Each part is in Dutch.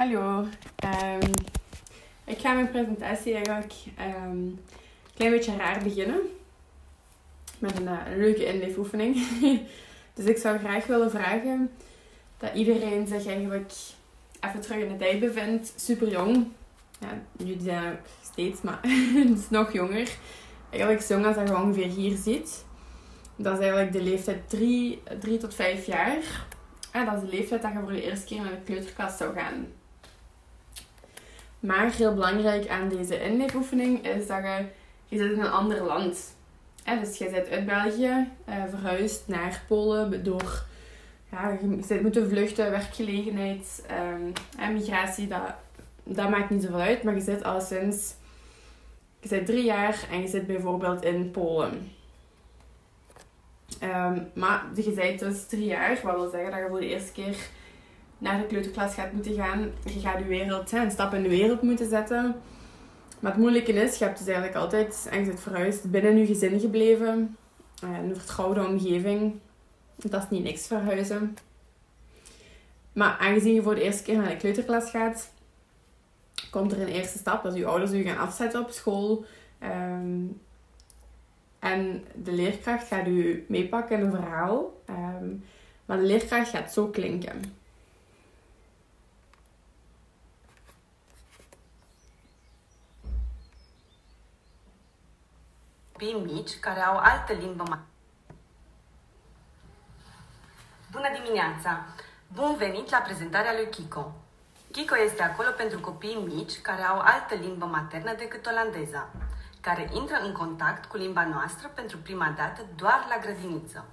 Hallo. Ehm, ik ga mijn presentatie eigenlijk ehm, een klein beetje raar beginnen. Met een, eh, leuke inleefoefening. dus ik zou graag willen vragen dat iedereen zich eigenlijk even terug in de tijd bevindt. Super jong. Ja, jullie zijn ook steeds, maar dus nog jonger. Eigenlijk zo als dat je ongeveer hier ziet. Dat is eigenlijk de leeftijd 3, 3 tot 5 jaar. En dat is de leeftijd dat je voor de eerste keer naar de kleuterklas zou gaan. Maar heel belangrijk aan deze inleefoefening is dat je, je zit in een ander land. Dus je bent uit België uh, verhuisd naar Polen door ja, je moet moeten vluchten, werkgelegenheid um, migratie. Dat, dat maakt niet zoveel uit, maar je zit al sinds je zit drie jaar en je zit bijvoorbeeld in Polen. Um, maar je bent dus drie jaar, wat wil zeggen dat je voor de eerste keer naar de kleuterklas gaat moeten gaan. Je gaat je wereld, een stap in de wereld moeten zetten. Maar het moeilijke is, je hebt dus eigenlijk altijd, je zit verhuisd, binnen je gezin gebleven. Een vertrouwde omgeving. Dat is niet niks verhuizen. Maar aangezien je voor de eerste keer naar de kleuterklas gaat, komt er een eerste stap. Dat je ouders je gaan afzetten op school. Um, en de leerkracht gaat u meepakken in een verhaal. Um, maar de leerkracht gaat zo klinken. Copii mici care au altă limbă mai. Bună dimineața! Bun venit la prezentarea lui Kiko. Kiko este acolo pentru copii mici care au altă limbă maternă decât olandeza, care intră în contact cu limba noastră pentru prima dată doar la grădiniță.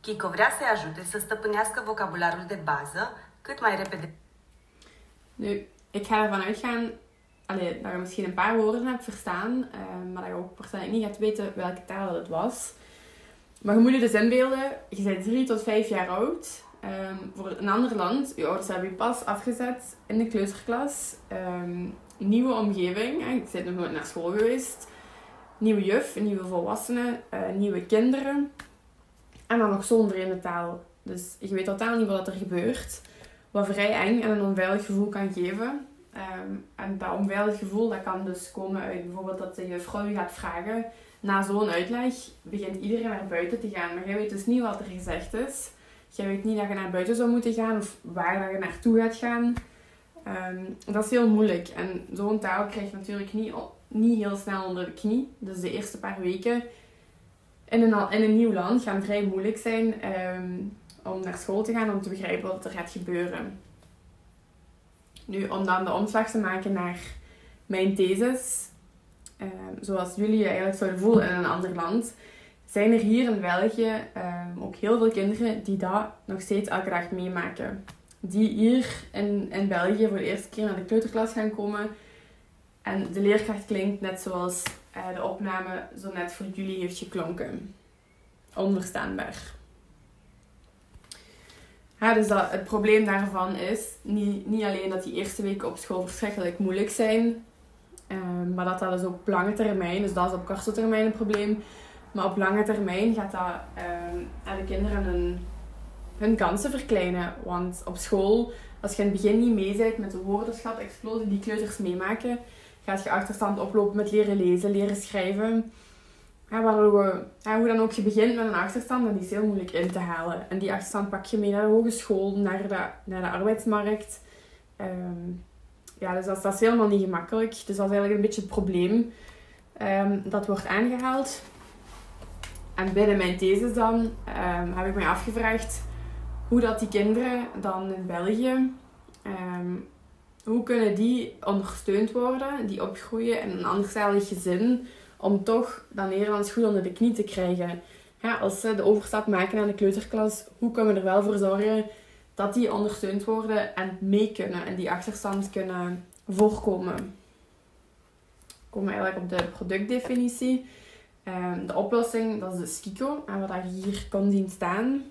Kiko vrea să-i ajute să stăpânească vocabularul de bază cât mai repede. Nu, ik ga ervan uitgaan allee, dat je misschien een paar woorden hebt verstaan, uh, maar dat je ook waarschijnlijk niet gaat weten welke taal het was. Maar je moet je dus inbeelden, je bent drie tot vijf jaar oud, um, voor een ander land. Je ouders hebben je pas afgezet in de kleuterklas. Um, nieuwe omgeving, je bent nog nooit naar school geweest. Nieuwe juf, nieuwe volwassenen, uh, nieuwe kinderen. En dan nog zonder in de taal. Dus je weet totaal niet wat er gebeurt. Wat vrij eng en een onveilig gevoel kan geven. Um, en dat onveilig gevoel dat kan dus komen uit bijvoorbeeld dat de juffrouw je gaat vragen. Na zo'n uitleg begint iedereen naar buiten te gaan. Maar jij weet dus niet wat er gezegd is. Jij weet niet dat je naar buiten zou moeten gaan of waar dat je naartoe gaat gaan. Um, dat is heel moeilijk. En zo'n taal krijg je natuurlijk niet, niet heel snel onder de knie. Dus de eerste paar weken in een, in een nieuw land gaan vrij moeilijk zijn um, om naar school te gaan, om te begrijpen wat er gaat gebeuren. Nu, om dan de omslag te maken naar mijn thesis, uh, zoals jullie je eigenlijk zouden voelen in een ander land, zijn er hier in België uh, ook heel veel kinderen die dat nog steeds elke dag meemaken. Die hier in, in België voor de eerste keer naar de kleuterklas gaan komen. En de leerkracht klinkt net zoals uh, de opname zo net voor jullie heeft geklonken. Onverstaanbaar. Ja, dus dat, het probleem daarvan is niet, niet alleen dat die eerste weken op school verschrikkelijk moeilijk zijn, um, maar dat dat dus op lange termijn, dus dat is op korte termijn een probleem, maar op lange termijn gaat dat um, aan de kinderen hun, hun kansen verkleinen. Want op school, als je in het begin niet mee bent met de woordenschat-explosie die kleuters meemaken, gaat je achterstand oplopen met leren lezen, leren schrijven. Ja, waardoor ja, hoe dan ook je begint met een achterstand, dan is heel moeilijk in te halen. En die achterstand pak je mee naar de hogeschool, naar de, naar de arbeidsmarkt. Um, ja, dus dat, dat, is helemaal niet gemakkelijk. Dus dat is eigenlijk een beetje het probleem um, dat wordt aangehaald. En binnen mijn thesis dan um, heb ik mij afgevraagd hoe dat die kinderen dan in België, hoe kunnen die ondersteund worden, die opgroeien in een anderstalig gezin, om toch dat Nederlands goed onder de knie te krijgen. Als ze de overstap maken naar de kleuterklas, hoe kunnen we er wel voor zorgen dat die ondersteund worden en mee kunnen en die achterstand kunnen voorkomen. We komen eigenlijk op de productdefinitie. Um, de oplossing, dat is de Skiko. En wat je hier kan zien staan.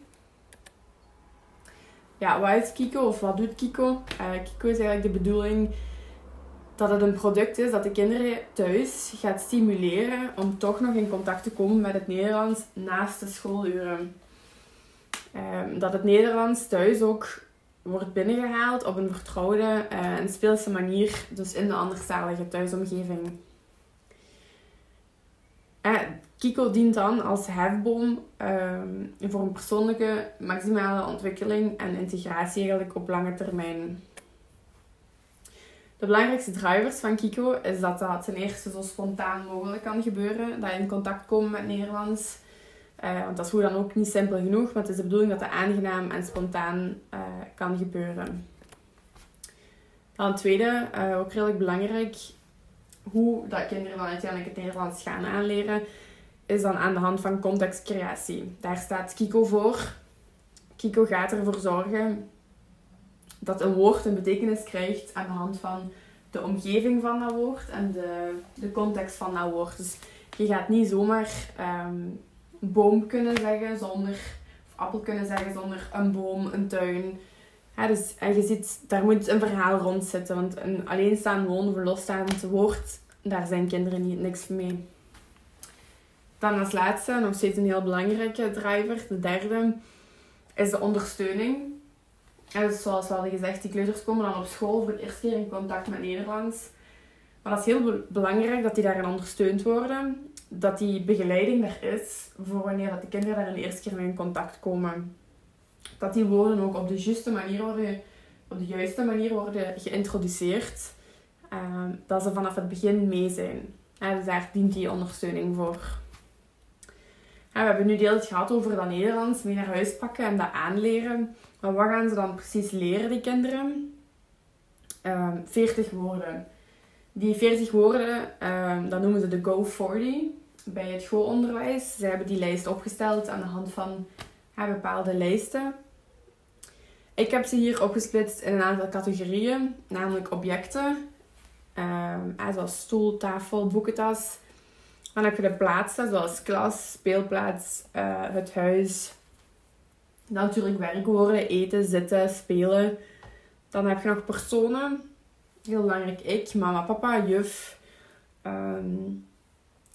Ja, wat is Kiko of wat doet Kiko? Uh, Kiko is eigenlijk de bedoeling dat het een product is dat de kinderen thuis gaat stimuleren om toch nog in contact te komen met het Nederlands naast de schooluren. Um, dat het Nederlands thuis ook wordt binnengehaald op een vertrouwde uh, en speelse manier, dus in de anderstalige thuisomgeving. Uh, Kiko dient dan als hefboom ehm, voor een persoonlijke maximale ontwikkeling en integratie eigenlijk op lange termijn. De belangrijkste drivers van Kiko is dat dat ten eerste zo spontaan mogelijk kan gebeuren. Dat je in contact komt met Nederlands. Uh, want dat is hoe dan ook niet simpel genoeg. Maar het is de bedoeling dat het aangenaam en spontaan uh, kan gebeuren. Dan tweede, uh, ook redelijk belangrijk. Hoe dat kinderen dan uiteindelijk het Nederlands gaan aanleren. Is dan aan de hand van contextcreatie. Daar staat Kiko voor. Kiko gaat ervoor zorgen dat een woord een betekenis krijgt aan de hand van de omgeving van dat woord en de, de context van dat woord. Dus je gaat niet zomaar um, boom kunnen zeggen zonder, of appel kunnen zeggen zonder een boom, een tuin. Ja, dus, en je ziet, daar moet een verhaal rond zitten, want een alleenstaand woon of woord, daar zijn kinderen niet niks mee. Dan als laatste, nog steeds een heel belangrijke driver, de derde, is de ondersteuning en dus zoals we hadden gezegd, die kleuters komen dan op school voor het eerste keer in contact met Nederlands. Maar dat is heel belangrijk dat die daarin ondersteund worden. Dat die begeleiding er is voor wanneer dat de kinderen daar de eerste keer mee in contact komen. Dat die woorden ook op de juiste manier worden, op de juiste manier worden geïntroduceerd. Uh, dat ze vanaf het begin mee zijn. dus daar dient die ondersteuning voor. we hebben nu deel gehad over dat Nederlands mee naar huis pakken en dat aanleren. Wat gaan ze dan precies leren, die kinderen? Um, ehm, 40 woorden. Die 40 woorden, um, noemen ze de Go40 bij het Go-onderwijs. Ze hebben die lijst opgesteld aan de hand van bepaalde lijsten. Ik heb ze hier opgesplitst in een aantal categorieën, namelijk objecten, um, zoals stoel, tafel, boekentas. Dan heb je de plaatsen, zoals klas, speelplaats, uh, het huis, natuurlijk werkwoorden, eten, zitten, spelen. Dan heb je nog personen. Heel belangrijk, ik, mama, papa, juf. Ehm,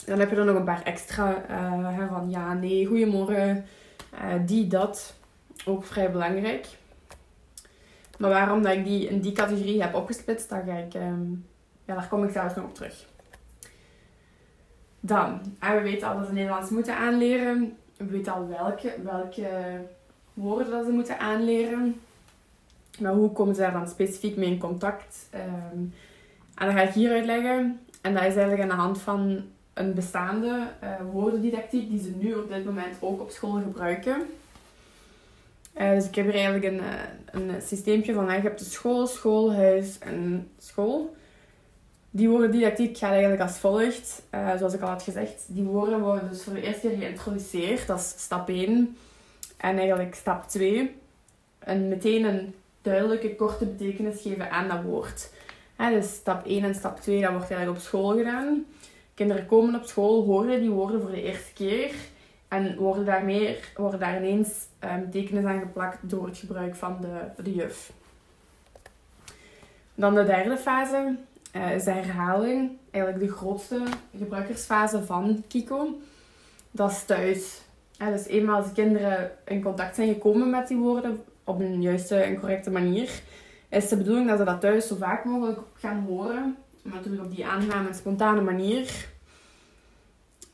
dan heb je er nog een paar extra uh, van ja, nee, goedemorgen, uh, die, dat. Ook vrij belangrijk. Maar waarom dat ik die in die categorie heb opgesplitst, daar, ga ik, ja, daar kom ik zelfs nog op terug. Dan, en we weten al dat we Nederlands moeten aanleren. We weten al welke, welke woorden dat ze moeten aanleren. Maar hoe komen ze daar dan specifiek mee in contact? Um, en dat ga ik hier uitleggen. En dat is eigenlijk aan de hand van een bestaande uh, woordendidactiek die ze nu op dit moment ook op school gebruiken. Uh, dus ik heb hier eigenlijk een, uh, een systeempje van, je hebt de school, schoolhuis en school. Die woordendidactiek gaat eigenlijk als volgt. zoals ik al had gezegd, die woorden worden dus voor de eerste keer geïntroduceerd. Dat is stap 1. En eigenlijk stap 2, en meteen een duidelijke, korte betekenis geven aan dat woord. dus stap 1 en stap 2, dat wordt eigenlijk op school gedaan. Kinderen komen op school, horen die woorden voor de eerste keer en worden daar, meer, worden daar ineens uh, betekenis aan geplakt door het gebruik van de, de juf. Dan de derde fase uh, is de herhaling, eigenlijk de grootste gebruikersfase van Kiko. Dat is thuis. Dus eenmaal als de kinderen in contact zijn gekomen met die woorden op een juiste en correcte manier, is de bedoeling dat ze dat thuis zo vaak mogelijk gaan horen. Maar natuurlijk op die aangename en spontane manier.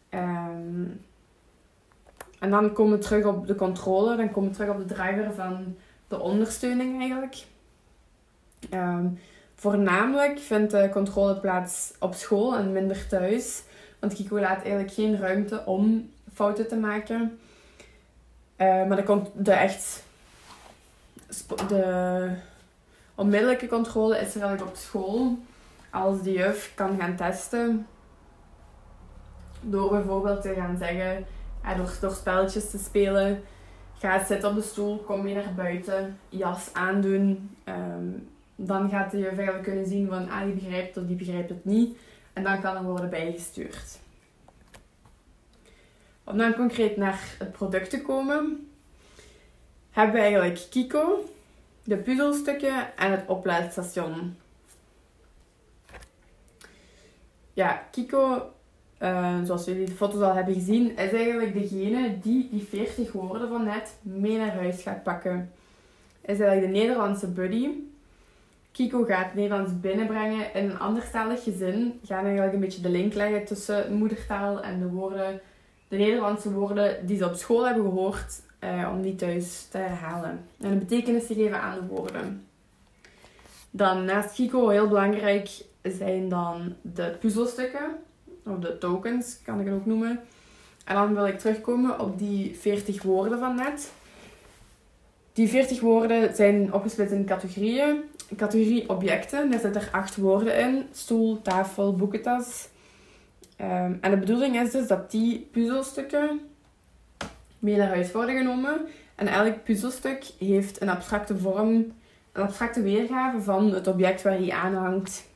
Ehm, en dan komen we terug op de controle, dan komen we terug op de driver van de ondersteuning eigenlijk. Um, voornamelijk vindt de controle plaats op school en minder thuis. Want Kiko laat eigenlijk geen ruimte om fouten te maken. Uh, maar komt de echt de onmiddellijke controle is er eigenlijk op school. Als de juf kan gaan testen. Door bijvoorbeeld te gaan zeggen, door, door spelletjes te spelen. Ga zitten op de stoel, kom je naar buiten, jas aandoen. Um, dan gaat de juf eigenlijk kunnen zien van, ah, die begrijpt of die begrijpt het niet. En dan kan er worden bijgestuurd. Om dan concreet naar het product te komen, hebben we eigenlijk Kiko, de puzzelstukken en het oplaadstation. Ja, Kiko, uh, zoals jullie de foto's al hebben gezien, is eigenlijk degene die die 40 woorden van net mee naar huis gaat pakken. is eigenlijk de Nederlandse buddy. Kiko gaat Nederlands binnenbrengen in een anderstalig gezin. Gaan eigenlijk een beetje de link leggen tussen moedertaal en de woorden, de Nederlandse woorden die ze op school hebben gehoord, eh, om die thuis te herhalen. En een betekenis te geven aan de woorden. Dan naast Kiko heel belangrijk zijn dan de puzzelstukken, of de tokens kan ik het ook noemen. En dan wil ik terugkomen op die 40 woorden van net. Die 40 woorden zijn opgesplitst in categorieën. Categorie objecten, daar zitten er acht woorden in. Stoel, tafel, boekentas. Ehm, en de bedoeling is dus dat die puzzelstukken mee naar huis worden genomen. En elk puzzelstuk heeft een abstracte vorm, een abstracte weergave van het object waar hij aan hangt.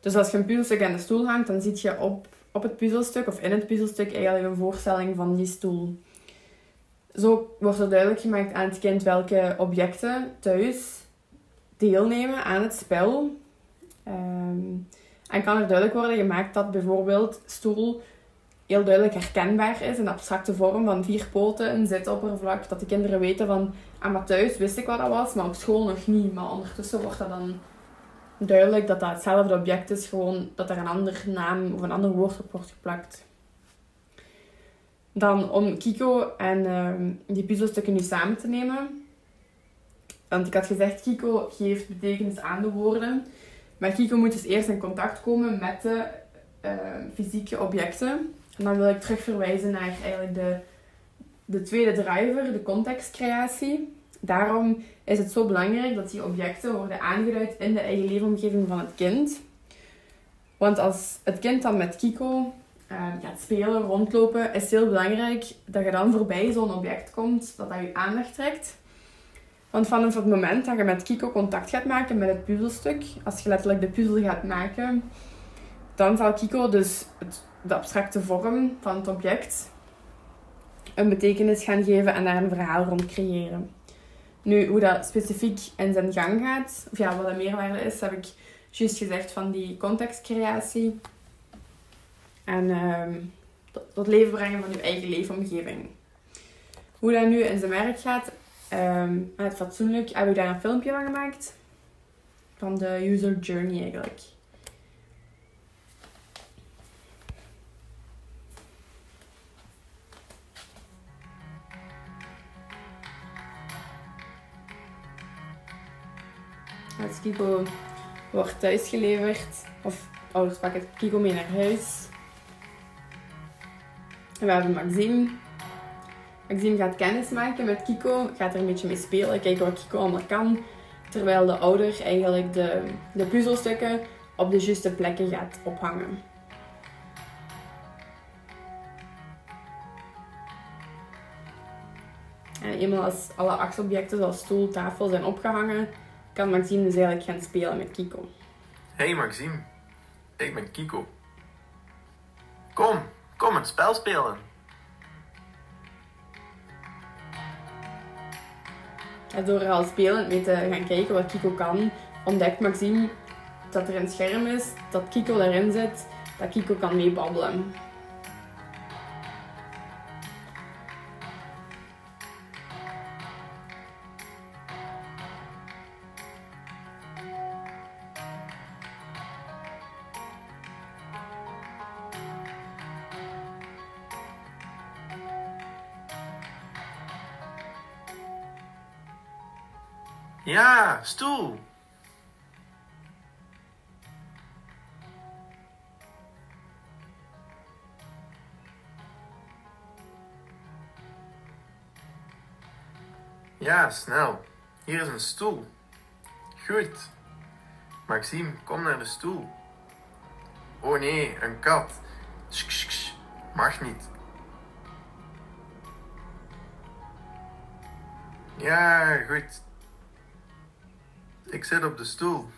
Dus als je een puzzelstuk aan de stoel hangt, dan zie je op, op het puzzelstuk of in het puzzelstuk eigenlijk een voorstelling van die stoel. Zo wordt er duidelijk gemaakt aan het kind welke objecten thuis deelnemen aan het spel. Ehm, en kan er duidelijk worden gemaakt dat bijvoorbeeld stoel heel duidelijk herkenbaar is. Een abstracte vorm van vier poten, een zitoppervlak. Dat de kinderen weten van, ah maar thuis wist ik wat dat was, maar op school nog niet. Maar ondertussen wordt dat dan duidelijk dat dat hetzelfde object is, gewoon dat er een andere naam of een ander woord op wordt geplakt. Dan om Kiko en ehm, die puzzelstukken nu samen te nemen. Want ik had gezegd, Kiko geeft betekenis aan de woorden. Maar Kiko moet dus eerst in contact komen met de ehm, fysieke objecten. En dan wil ik terugverwijzen naar eigenlijk de, de tweede driver, de contextcreatie. Daarom is het zo belangrijk dat die objecten worden aangeduid in de eigen leefomgeving van het kind. Want als het kind dan met Kiko uh, gaat spelen, rondlopen, is het heel belangrijk dat je dan voorbij zo'n object komt, dat dat je aandacht trekt. Want vanaf het moment dat je met Kiko contact gaat maken met het puzzelstuk, als je letterlijk de puzzel gaat maken, dan zal Kiko dus het, de abstracte vorm van het object een betekenis gaan geven en daar een verhaal rond creëren. Nu, hoe dat specifiek in zijn gang gaat, of ja, wat de meerwaarde is, heb ik juist gezegd van die contextcreatie. En um, tot, leven brengen van je eigen leefomgeving. Hoe dat nu in zijn werk gaat, um, het fatsoenlijk, heb ik daar een filmpje van gemaakt. Van de user journey eigenlijk. Als Kiko wordt thuisgeleverd, of ouders pakken Kiko mee naar huis. En we hebben Maxime. Maxime gaat kennis maken met Kiko, gaat er een beetje mee spelen, kijken wat Kiko allemaal kan. Terwijl de ouder eigenlijk de, de puzzelstukken op de juiste plekken gaat ophangen. En eenmaal als alle acht objecten zoals stoel, tafel zijn opgehangen, kan Maxime dus eigenlijk gaan spelen met Kiko. Hey Maxime, ik ben Kiko. Kom, kom het spel spelen. Door al spelend mee te gaan kijken wat Kiko kan, ontdekt Maxime dat er een scherm is, dat Kiko daarin zit, dat Kiko kan meebabbelen. Ja, stoel. Ja, snel. Hier is een stoel. Goed. Maxime, kom naar de stoel. Oh nee, een kat. Mag niet. Ja, goed. Ik zit op de stoel.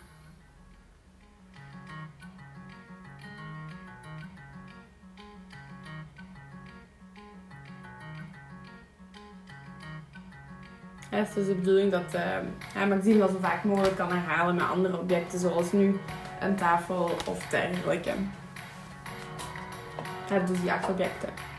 het is de bedoeling dat uh, ja, Maxime dat zo vaak mogelijk kan herhalen met andere objecten, zoals nu een tafel of dergelijke. Ja, dus die acht objecten.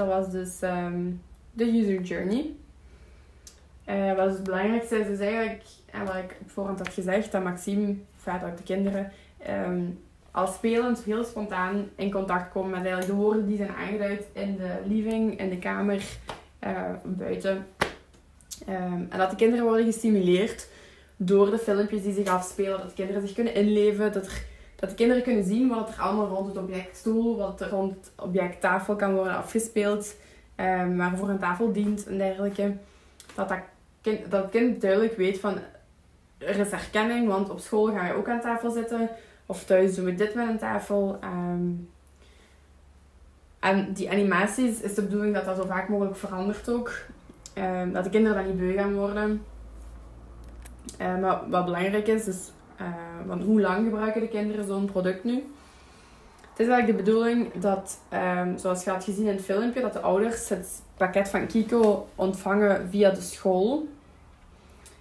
Dat was dus ehm, de user journey. Eh, wat is het belangrijkste is dus eigenlijk, en wat ik op voorhand had gezegd, dat Maxime, vader uit de kinderen, ehm, als spelend heel spontaan in contact komen met eigenlijk de woorden die zijn aangeduid in de living, in de kamer, eh, buiten. Ehm, en dat de kinderen worden gestimuleerd door de filmpjes die zich afspelen, dat de kinderen zich kunnen inleven, dat, er, dat de kinderen kunnen zien wat er allemaal rond het object stoel, wat er rond het object tafel kan worden afgespeeld, um, waarvoor een tafel dient en dergelijke. Dat, dat, kind, dat het kind duidelijk weet van er is herkenning, want op school ga je ook aan tafel zitten. Of thuis doen we dit met een tafel. Ehm, en die animaties is de bedoeling dat dat zo vaak mogelijk verandert ook. Um, dat de kinderen dan niet beu gaan worden. Maar wat belangrijk is, is want hoe lang gebruiken de kinderen zo'n product nu? Het is eigenlijk de bedoeling dat, um, zoals je had gezien in het filmpje, dat de ouders het pakket van Kiko ontvangen via de school.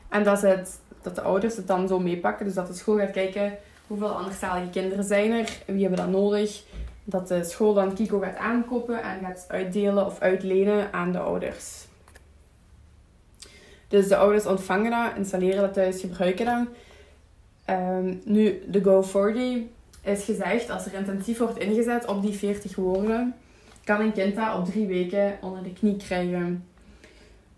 En dat, het, dat de ouders het dan zo meepakken. Dus dat de school gaat kijken hoeveel anderstalige kinderen zijn er, wie hebben dat nodig. Dat de school dan Kiko gaat aankopen en gaat uitdelen of uitlenen aan de ouders. Dus de ouders ontvangen dat, installeren dat thuis, gebruiken dat. Um, nu, de Go40 is gezegd, als er intensief wordt ingezet op die 40 woorden, kan een kind dat op drie weken onder de knie krijgen.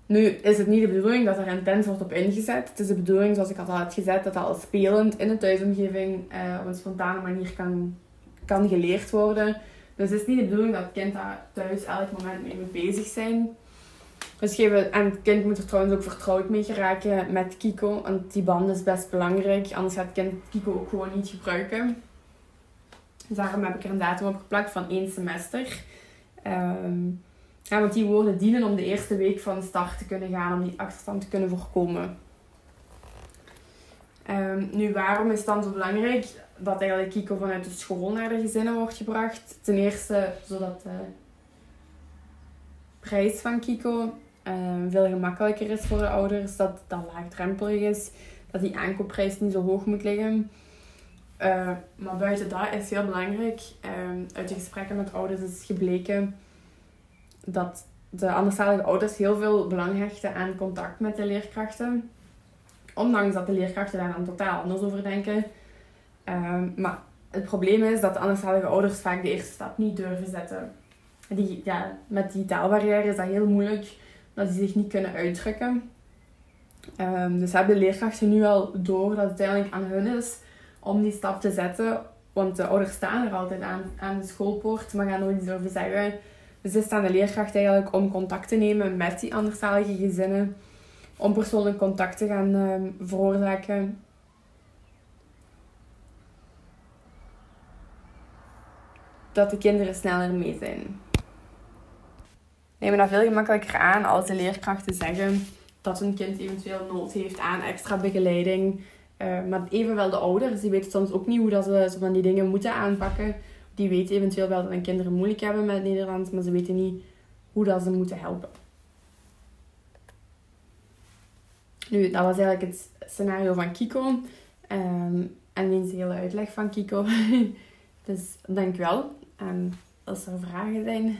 Nu is het niet de bedoeling dat er intens wordt op ingezet. Het is de bedoeling, zoals ik al had gezet, dat dat al spelend in de thuisomgeving uh, op een spontane manier kan, kan geleerd worden. Dus het is niet de bedoeling dat het kind daar thuis elk moment mee bezig zijn. Dus geven, en het kind moet er trouwens ook vertrouwd mee geraken met Kiko. Want die band is best belangrijk. Anders gaat het kind Kiko ook gewoon niet gebruiken. Dus daarom heb ik er een datum op geplakt van één semester. Um, ja, want die woorden dienen om de eerste week van start te kunnen gaan. Om die achterstand te kunnen voorkomen. Um, nu, waarom is dan zo belangrijk dat eigenlijk Kiko vanuit de school naar de gezinnen wordt gebracht? Ten eerste zodat de prijs van Kiko um, veel gemakkelijker is voor de ouders. Dat dat laagdrempelig is. Dat die aankoopprijs niet zo hoog moet liggen. Uh, maar buiten dat is heel belangrijk. Um, uit de gesprekken met ouders is gebleken dat de anderstalige ouders heel veel belang hechten aan contact met de leerkrachten. Ondanks dat de leerkrachten daar dan totaal anders over denken. Maar het probleem is dat de anderstalige ouders vaak de eerste stap niet durven zetten. Die, ja, met die taalbarrière is dat heel moeilijk dat ze zich niet kunnen uitdrukken. Um, dus hebben de leerkrachten nu al door dat het uiteindelijk aan hun is om die stap te zetten. Want de ouders staan er altijd aan, aan de schoolpoort, maar gaan nooit iets over zeggen. Dus het is aan de leerkracht eigenlijk om contact te nemen met die anderstalige gezinnen. Om persoonlijk contact te gaan um, veroorzaken. Dat de kinderen sneller mee zijn nemen dat veel gemakkelijker aan als de leerkrachten zeggen dat een kind eventueel nood heeft aan extra begeleiding. Uh, maar evenwel de ouders, die weten soms ook niet hoe dat ze, van die dingen moeten aanpakken. Die weten eventueel wel dat hun kinderen moeilijk hebben met het Nederlands, maar ze weten niet hoe dat ze moeten helpen. Nu, dat was eigenlijk het scenario van Kiko. Um, en eens de hele uitleg van Kiko. dus dank wel. En als er vragen zijn,